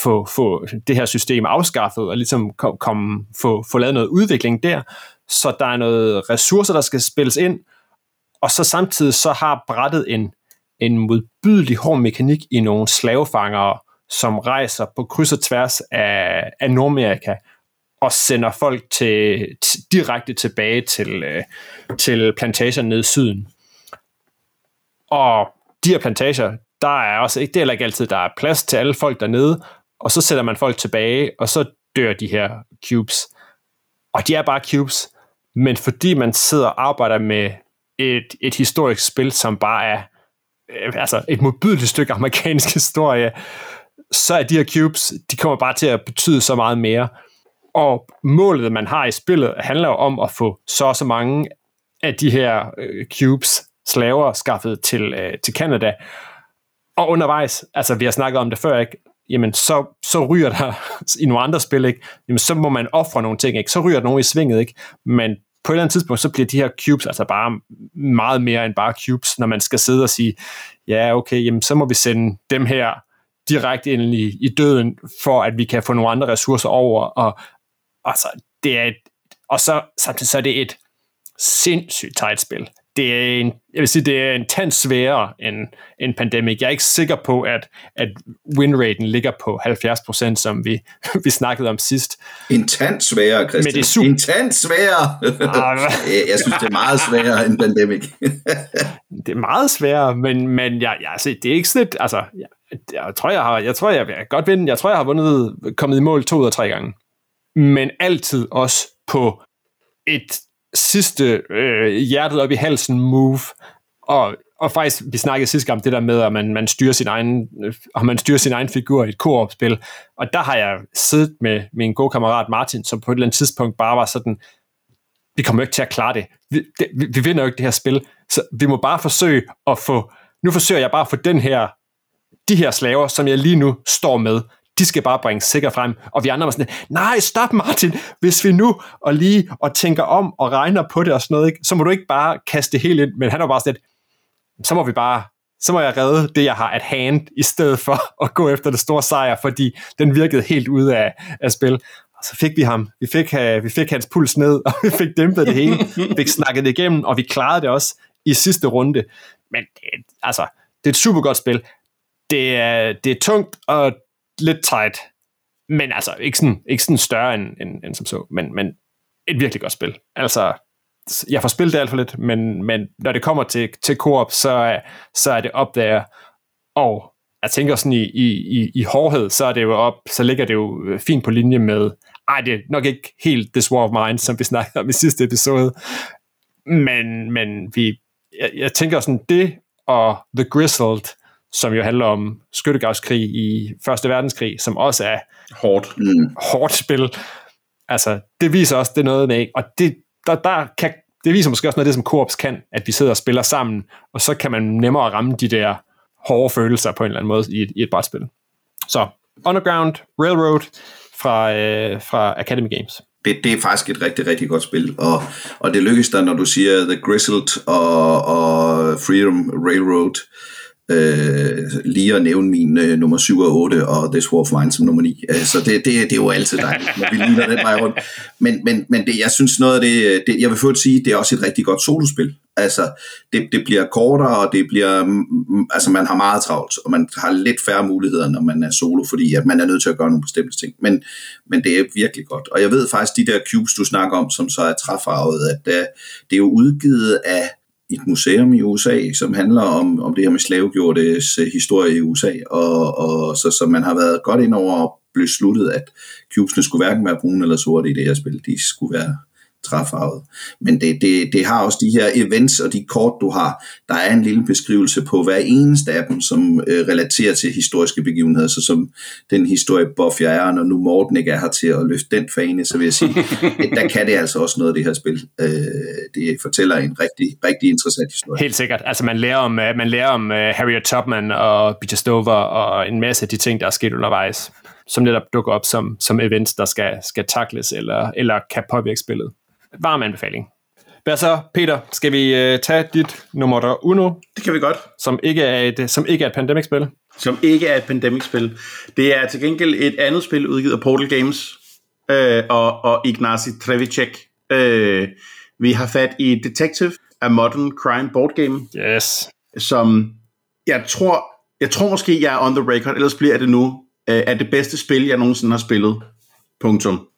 få, få det her system afskaffet, og ligesom kom, kom, få, få lavet noget udvikling der, så der er noget ressourcer, der skal spilles ind, og så samtidig så har brættet en, en modbydelig hård mekanik i nogle slavefangere, som rejser på kryds og tværs af, af Nordamerika, og sender folk til, direkte tilbage til, øh, til plantager nede i syden. Og de her plantager, der er også ikke, det er heller ikke altid, der er plads til alle folk dernede, og så sætter man folk tilbage, og så dør de her cubes. Og de er bare cubes, men fordi man sidder og arbejder med et, et historisk spil, som bare er øh, altså et modbydeligt stykke amerikansk historie, så er de her cubes, de kommer bare til at betyde så meget mere. Og målet, man har i spillet, handler jo om at få så og så mange af de her øh, cubes, slaver, skaffet til, øh, til Canada. Og undervejs, altså vi har snakket om det før, ikke? jamen så, så ryger der i nogle andre spil, ikke? Jamen, så må man ofre nogle ting, ikke? så ryger der nogen i svinget, ikke? men på et eller andet tidspunkt, så bliver de her cubes altså bare meget mere end bare cubes, når man skal sidde og sige, ja okay, jamen så må vi sende dem her direkte ind i, i døden, for at vi kan få nogle andre ressourcer over, og altså, det er et, og så samtidig så er det et sindssygt tight spil det er en, jeg vil sige, det er en tand sværere end, end Pandemic. Jeg er ikke sikker på, at, at winraten ligger på 70%, som vi, vi snakkede om sidst. En tand sværere, Christian. Men det er super... En tand sværere. Ah, jeg synes, det er meget sværere end Pandemic. det er meget sværere, men, men jeg, jeg, altså, det er ikke sådan altså, jeg, jeg, tror, jeg har, jeg tror, jeg vil godt vinde, jeg tror, jeg har vundet, kommet i mål to ud af tre gange. Men altid også på et sidste øh, hjertet op i halsen move, og, og faktisk, vi snakkede sidste gang det der med, at man, man styrer sin egen, øh, og man styrer sin egen figur i et koopspil. og der har jeg siddet med min gode kammerat Martin, som på et eller andet tidspunkt bare var sådan, vi kommer ikke til at klare det. Vi, det, vi, vi vinder jo ikke det her spil, så vi må bare forsøge at få, nu forsøger jeg bare at få den her, de her slaver, som jeg lige nu står med, de skal bare bringes sikker frem. Og vi andre var sådan, nej, stop Martin, hvis vi nu og lige og tænker om og regner på det og sådan noget, ikke, så må du ikke bare kaste det helt ind. Men han var bare sådan så må vi bare, så må jeg redde det, jeg har at hand, i stedet for at gå efter det store sejr, fordi den virkede helt ude af, af spil. Og så fik vi ham. Vi fik, øh, vi fik hans puls ned, og vi fik dæmpet det hele. Vi fik snakket det igennem, og vi klarede det også i sidste runde. Men det, altså, det er et super godt spil. Det er, det er tungt, og lidt tight, men altså ikke sådan, ikke sådan større end, end, end som så, men, men et virkelig godt spil. Altså, jeg får spillet det alt for lidt, men, men når det kommer til, til koop, så, så er det op der, og jeg tænker sådan i, i, i, i hårdhed, så er det jo op, så ligger det jo øh, fint på linje med, ej, det er nok ikke helt This War of Mine, som vi snakkede om i sidste episode, men, men vi, jeg, jeg tænker sådan, det og The Grizzled, som jo handler om skyttegravskrig i Første Verdenskrig, som også er hårdt, mm. hårdt spil. Altså, det viser også, det er noget med, og det, der, der kan, det viser måske også noget af det, som Coops kan, at vi sidder og spiller sammen, og så kan man nemmere ramme de der hårde følelser på en eller anden måde i et, i et brætspil. Så, Underground Railroad fra, øh, fra Academy Games. Det, det er faktisk et rigtig, rigtig godt spil, og, og det lykkes der, når du siger The Grizzled og, og Freedom Railroad, øh, lige at nævne min øh, nummer 7 og 8 og This War of Mine som nummer 9. Øh, så det, det, det er jo altid dejligt, når vi ligner den vej rundt. Men, men, men det, jeg synes noget af det, øh, det, jeg vil få at sige, det er også et rigtig godt solospil. Altså, det, det bliver kortere, og det bliver, mm, mm, altså man har meget travlt, og man har lidt færre muligheder, når man er solo, fordi at man er nødt til at gøre nogle bestemte ting. Men, men det er virkelig godt. Og jeg ved faktisk, de der cubes, du snakker om, som så er træfarvet, at det, det er jo udgivet af et museum i USA, som handler om, om det her med slavegjortes øh, historie i USA, og, og så, så man har været godt ind over og besluttet, at cubesene skulle hverken være brune eller sorte i det her spil, de skulle være træfarvet. Men det, det, det har også de her events og de kort, du har. Der er en lille beskrivelse på hver eneste af dem, som øh, relaterer til historiske begivenheder, så som den historie jeg er, når nu Morten ikke er her til at løfte den fane, så vil jeg sige, at der kan det altså også noget af det her spil. Øh, det fortæller en rigtig, rigtig interessant historie. Helt sikkert. Altså man lærer om, øh, man lærer om uh, Harriet Tubman og Peter Stover og en masse af de ting, der er sket undervejs som netop dukker op som, som events, der skal, skal takles eller, eller kan påvirke spillet varm anbefaling. Hvad så, Peter? Skal vi øh, tage dit nummer uno? Det kan vi godt. Som ikke er et, som ikke er et pandemic-spil? Som ikke er et pandemic-spil. Det er til gengæld et andet spil udgivet af Portal Games øh, og, og Ignacy Trevicek. Øh, vi har fat i Detective, a Modern Crime Board Game. Yes. Som jeg tror, jeg tror måske, jeg er on the record, ellers bliver det nu, øh, er det bedste spil, jeg nogensinde har spillet. Punktum.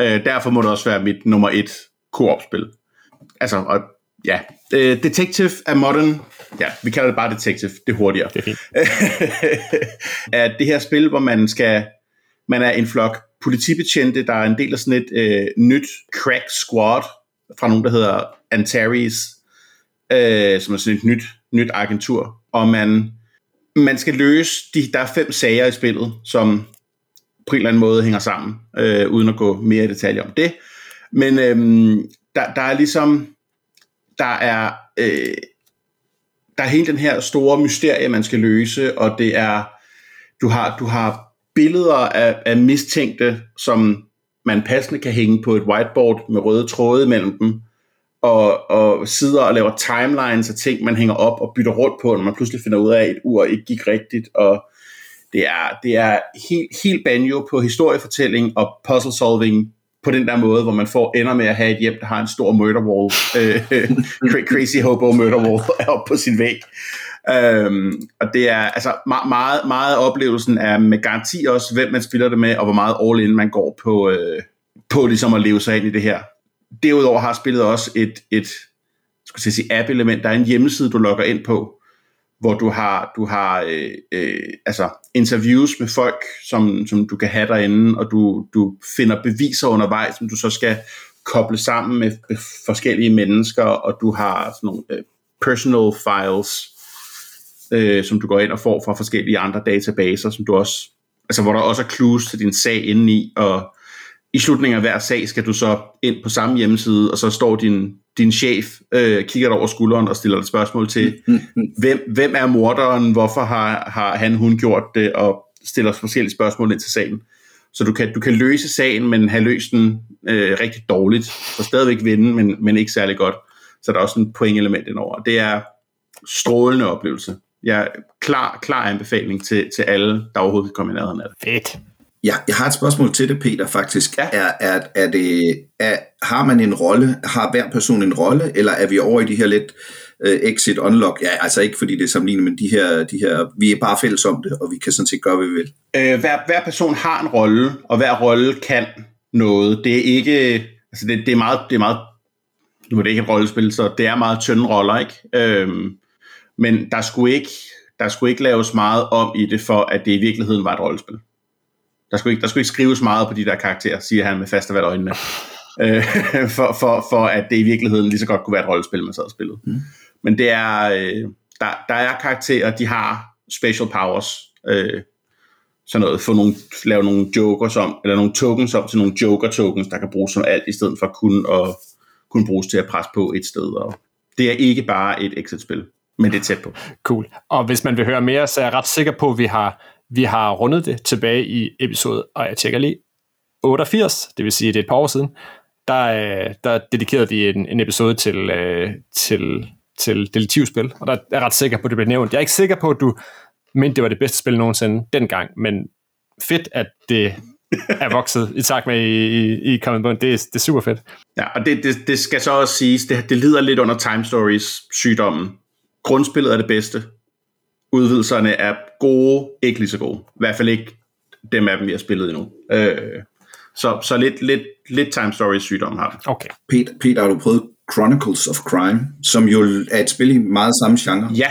Øh, derfor må det også være mit nummer et koop-spil. Altså, og ja, uh, Detective er modern, ja, vi kalder det bare Detective, det er hurtigere. Det er fint. er det her spil, hvor man skal, man er en flok politibetjente, der er en del af sådan et øh, nyt crack squad fra nogen, der hedder Antares, øh, som er sådan et nyt, nyt agentur, og man, man skal løse, de, der er fem sager i spillet, som på en eller anden måde hænger sammen, øh, uden at gå mere i detaljer om det. Men øhm, der, der er ligesom, der er, øh, der er hele den her store mysterie, man skal løse, og det er, du har, du har billeder af, af mistænkte, som man passende kan hænge på et whiteboard med røde tråde mellem dem, og, og sidder og laver timelines af ting, man hænger op og bytter rundt på, når man pludselig finder ud af, at et ur ikke gik rigtigt, og det er, det er helt, helt banjo på historiefortælling og puzzle solving på den der måde, hvor man får ender med at have et hjem, der har en stor murder wall, øh, crazy hobo murder wall op på sin væg. Øhm, og det er altså meget, meget, oplevelsen er med garanti også, hvem man spiller det med, og hvor meget all in man går på, øh, på ligesom at leve sig ind i det her. Derudover har spillet også et, et skulle jeg sige, app-element. Der er en hjemmeside, du logger ind på, hvor du har, du har øh, øh, altså interviews med folk, som, som du kan have derinde, og du, du finder beviser undervejs, som du så skal koble sammen med, forskellige mennesker, og du har sådan nogle øh, personal files, øh, som du går ind og får fra forskellige andre databaser, som du også, altså hvor der også er clues til din sag indeni, og i slutningen af hver sag skal du så ind på samme hjemmeside, og så står din, din chef, øh, kigger dig over skulderen og stiller et spørgsmål til, hvem, hvem er morderen, hvorfor har, har han, hun gjort det, og stiller forskellige spørgsmål ind til sagen. Så du kan, du kan løse sagen, men have løst den øh, rigtig dårligt, og stadigvæk vinde, men, men ikke særlig godt. Så der er også en pointelement indover. Det er strålende oplevelse. Jeg er klar, klar anbefaling til, til alle, der overhovedet kan komme i nærheden af det. Fedt. Ja, jeg har et spørgsmål til det, Peter, faktisk. Ja. Er, er, er det, er, har man en rolle, har hver person en rolle, eller er vi over i de her lidt uh, exit unlock? Ja, altså ikke fordi det er sammenlignet, men de her, de her, vi er bare fælles om det, og vi kan sådan set gøre, hvad vi vil. Øh, hver, hver person har en rolle, og hver rolle kan noget. Det er ikke, altså det, det er meget, det er meget, nu er det ikke et rollespil, så det er meget tynde roller, ikke? Øhm, men der skulle ikke, der skulle ikke laves meget om i det, for at det i virkeligheden var et rollespil. Der skulle ikke, der skulle ikke skrives meget på de der karakterer, siger han med faste valg øjnene. øh, for, for, for at det i virkeligheden lige så godt kunne være et rollespil, man sad og spillede. Mm. Men det er, øh, der, der er karakterer, de har special powers. Øh, sådan noget, få nogle, lave nogle jokers om, eller nogle tokens om til nogle joker tokens, der kan bruges som alt, i stedet for kun at kunne bruges til at presse på et sted. Og det er ikke bare et exit-spil, men det er tæt på. Cool. Og hvis man vil høre mere, så er jeg ret sikker på, at vi har, vi har rundet det tilbage i episode, og jeg tjekker lige, 88, det vil sige, det er et par år siden, der, øh, der dedikerede vi en, en episode til, øh, til, til detektivspil, og der er jeg ret sikker på, at det blev nævnt. Jeg er ikke sikker på, at du mente, det var det bedste spil nogensinde dengang, men fedt, at det er vokset i takt med i, i, i Bond. Det, er, det er super fedt. Ja, og det, det, det skal så også siges, det, det lider lidt under Time Stories sygdommen. Grundspillet er det bedste. Udvidelserne er gode, ikke lige så gode. I hvert fald ikke dem af dem, vi har spillet endnu. Øh, så, så lidt, lidt, lidt Time Stories sygdom har det. Okay. Peter, Peter, har du prøvet Chronicles of Crime, som jo er et spil i meget samme genre? Ja,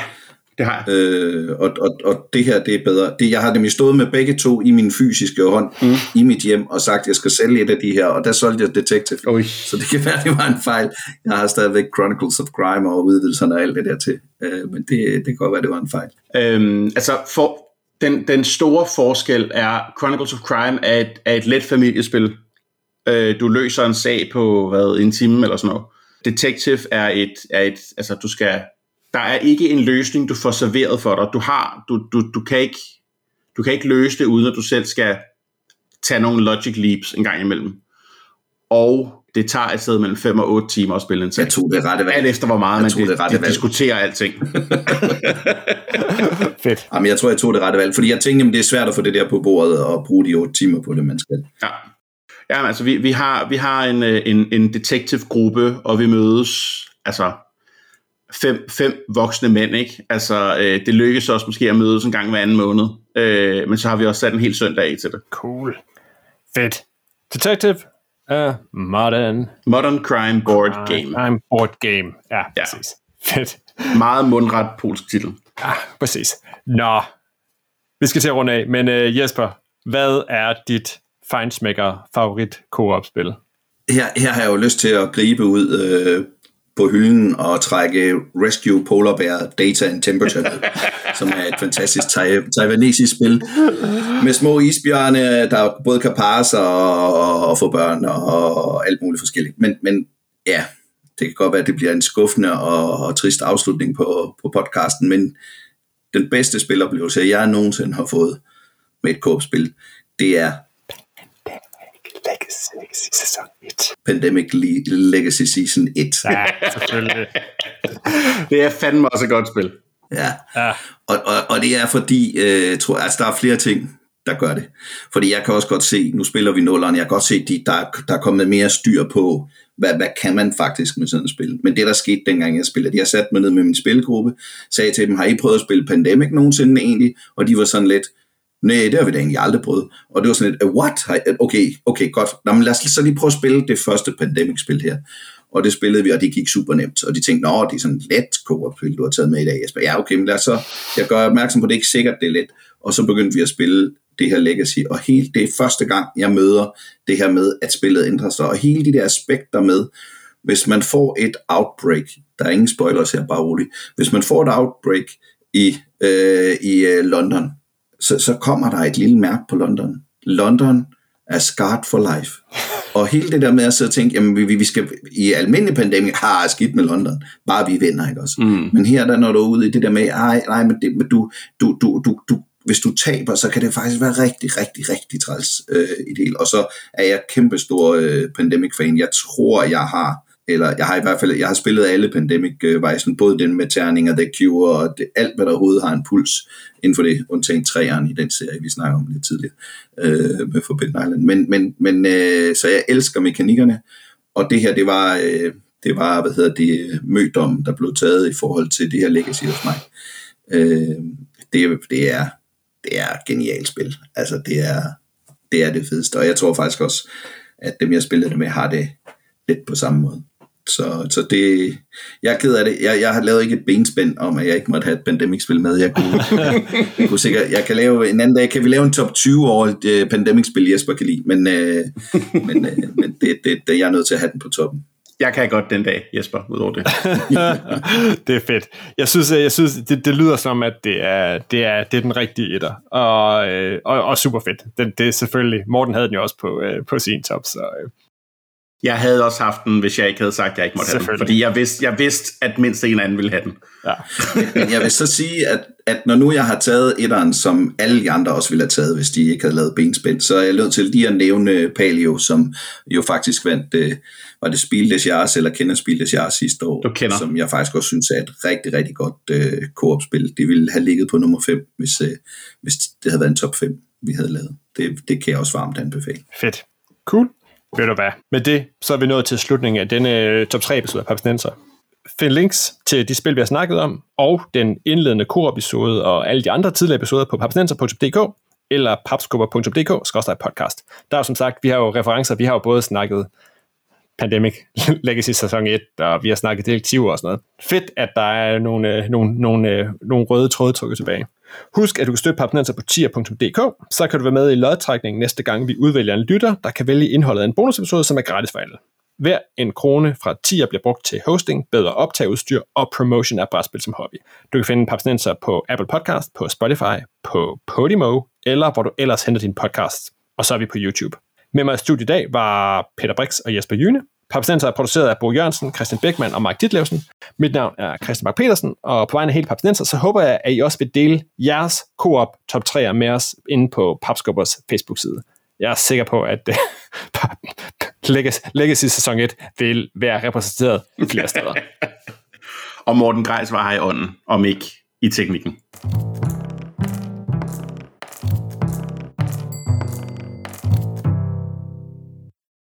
det har jeg. Øh, og, og, og det her, det er bedre. Det, jeg har nemlig stået med begge to i min fysiske hånd mm. i mit hjem og sagt, at jeg skal sælge et af de her, og der solgte jeg Detective. Oj. Så det kan være, det var en fejl. Jeg har stadigvæk Chronicles of Crime og udvidelserne og alt det der til. Øh, men det, det kan godt være, det var en fejl. Øhm, altså, for, den, den store forskel er, Chronicles of Crime er et, er et let familiespil. Øh, du løser en sag på, hvad, en time eller sådan noget. Detective er et, er et altså du skal, der er ikke en løsning, du får serveret for dig. Du har, du, du, du kan ikke, du kan ikke løse det, uden at du selv skal tage nogle logic leaps en gang imellem. Og det tager et sted mellem 5 og 8 timer at spille en sag. Jeg tog det rette valg. Alt efter hvor meget Jeg man tog det rette valg. diskuterer alting. Fedt. Jamen, jeg tror, jeg tog det rette valg, fordi jeg tænkte, at det er svært at få det der på bordet og bruge de 8 timer på det, man skal. Ja. Ja, altså vi, vi har, vi har en, øh, en, en detektivgruppe, og vi mødes, altså fem, fem voksne mænd, ikke? Altså øh, det lykkes os måske at mødes en gang hver anden måned, øh, men så har vi også sat en hel søndag af til det. Cool. Fedt. Detective, Uh, modern Modern Crime Board Game. Crime Board Game. Ja, Ja. præcis. Fedt. Meget mundret polsk titel. Ja, præcis. Nå, vi skal til at runde af, men uh, Jesper, hvad er dit fejnsmækker favorit co-op-spil? Her, her har jeg jo lyst til at gribe ud øh, på hylden og trække Rescue Polar Bear Data and Temperature ned, som er et fantastisk tai- taiwanesisk spil med små isbjørne, der både kan parre sig og, og, og få børn og alt muligt forskelligt. Men, men ja, det kan godt være, at det bliver en skuffende og, og trist afslutning på, på podcasten, men den bedste spiloplevelse, jeg nogensinde har fået med et co-op-spil, det er sæson 1. Pandemic Le- Legacy Season 1. Ja, selvfølgelig. Det er fandme også et godt spil. Ja. Ja. Og, og, og det er fordi, øh, tror, altså, der er flere ting, der gør det. Fordi jeg kan også godt se, nu spiller vi nulleren, jeg kan godt se, at de, der, der er kommet mere styr på, hvad, hvad kan man faktisk med sådan et spil. Men det, der skete dengang jeg spillede, de har sat mig ned med min spilgruppe, sagde til dem, har I prøvet at spille Pandemic nogensinde egentlig? Og de var sådan lidt, nej, det har vi da egentlig aldrig prøvet. Og det var sådan lidt, what? Okay, okay, godt. Nå, men lad os så lige prøve at spille det første Pandemic-spil her. Og det spillede vi, og det gik super nemt. Og de tænkte, nå, det er sådan let co-op, du har taget med i dag, Jesper. Ja, okay, men lad os så, jeg gør opmærksom på, at det er ikke sikkert, det er let. Og så begyndte vi at spille det her Legacy, og helt det er første gang, jeg møder det her med, at spillet ændrer sig, og hele de der aspekter med, hvis man får et outbreak, der er ingen spoilers her, bare roligt, hvis man får et outbreak i, øh, i øh, London, så, så kommer der et lille mærke på London. London er scarred for life. Og hele det der med at sidde og tænke, jamen vi, vi skal i almindelig pandemi, har skidt med London, bare vi vinder, ikke også? Mm. Men her der når du er ude i det der med, ej, nej, men, det, men du, du, du, du, du, hvis du taber, så kan det faktisk være rigtig, rigtig, rigtig træls øh, i det hele. Og så er jeg kæmpestor øh, Pandemic-fan. Jeg tror, jeg har eller jeg har i hvert fald, jeg har spillet alle pandemic vejsen både den med terninger, The Cure, og det, alt hvad der overhovedet har en puls inden for det, undtagen træerne i den serie, vi snakker om lidt tidligere øh, med Forbidden Island. Men, men, men øh, så jeg elsker mekanikkerne, og det her, det var, øh, det var, hvad hedder det, mødom, der blev taget i forhold til det her Legacy hos mig. Øh, det, det er, det er et genialt spil. Altså, det er, det er det fedeste, og jeg tror faktisk også, at dem, jeg spillede det med, har det lidt på samme måde. Så, så det, jeg er ked af det. Jeg, jeg har lavet ikke et benspænd om, at jeg ikke måtte have et Pandemic-spil med. Jeg kunne, jeg kunne sikkert, jeg kan lave en anden dag, kan vi lave en top 20 over et uh, Pandemic-spil, Jesper kan lide, men, uh, men, uh, men det, det, det, jeg er nødt til at have den på toppen. Jeg kan godt den dag, Jesper, udover det. det er fedt. Jeg synes, jeg synes det, det lyder som, at det er, det er, det er den rigtige etter. Og, øh, og, og super fedt. Det, det er selvfølgelig, Morten havde den jo også på, øh, på sin top, så øh, Jeg havde også haft den, hvis jeg ikke havde sagt, at jeg ikke måtte have den. Fordi jeg vidste, jeg vidste, at mindst en anden ville have den. ja. Men jeg vil så sige, at, at når nu jeg har taget etteren, som alle de andre også ville have taget, hvis de ikke havde lavet benspænd, så er jeg nødt til lige at nævne Palio, som jo faktisk vandt, øh, var det Spiel des Jahres, eller kender Spiel des Jahres sidste år, Du kender. som jeg faktisk også synes er et rigtig, rigtig godt øh, co-op-spil. Det ville have ligget på nummer 5, hvis, øh, hvis det havde været en top 5, vi havde lavet. Det, det kan jeg også varmt anbefale. Fedt. Cool. Ved du hvad? Med det, så er vi nået til slutningen af denne øh, top 3 episode af Papsnenser. Find links til de spil, vi har snakket om, og den indledende kor-episode og alle de andre tidligere episoder på papsnenser.dk eller papskubber.dk-podcast. Der er jo som sagt, vi har jo referencer, vi har jo både snakket Pandemic Legacy sæson 1, og vi har snakket direktiver og sådan noget. Fedt, at der er nogle, øh, nogle, nogle, øh, nogle røde tråde trukket tilbage. Husk, at du kan støtte Papnenser på tier.dk, så kan du være med i lodtrækningen næste gang, vi udvælger en lytter, der kan vælge indholdet af en bonusepisode, som er gratis for alle. Hver en krone fra tier bliver brugt til hosting, bedre optageudstyr og promotion af brætspil som hobby. Du kan finde Papsnenser på Apple Podcast, på Spotify, på Podimo, eller hvor du ellers henter din podcast. Og så er vi på YouTube. Med mig i studiet i dag var Peter Brix og Jesper Jyne. Papsnenser er produceret af Bo Jørgensen, Christian Beckmann og Mark Ditlevsen. Mit navn er Christian Mark Petersen, og på vegne af hele Papsnenser, så håber jeg, at I også vil dele jeres koop top 3'er med os inde på Papskubbers Facebook-side. Jeg er sikker på, at øh, Legacy, Legacy sæson 1 vil være repræsenteret flere steder. Og Morten Grejs var her i ånden, om ikke i teknikken.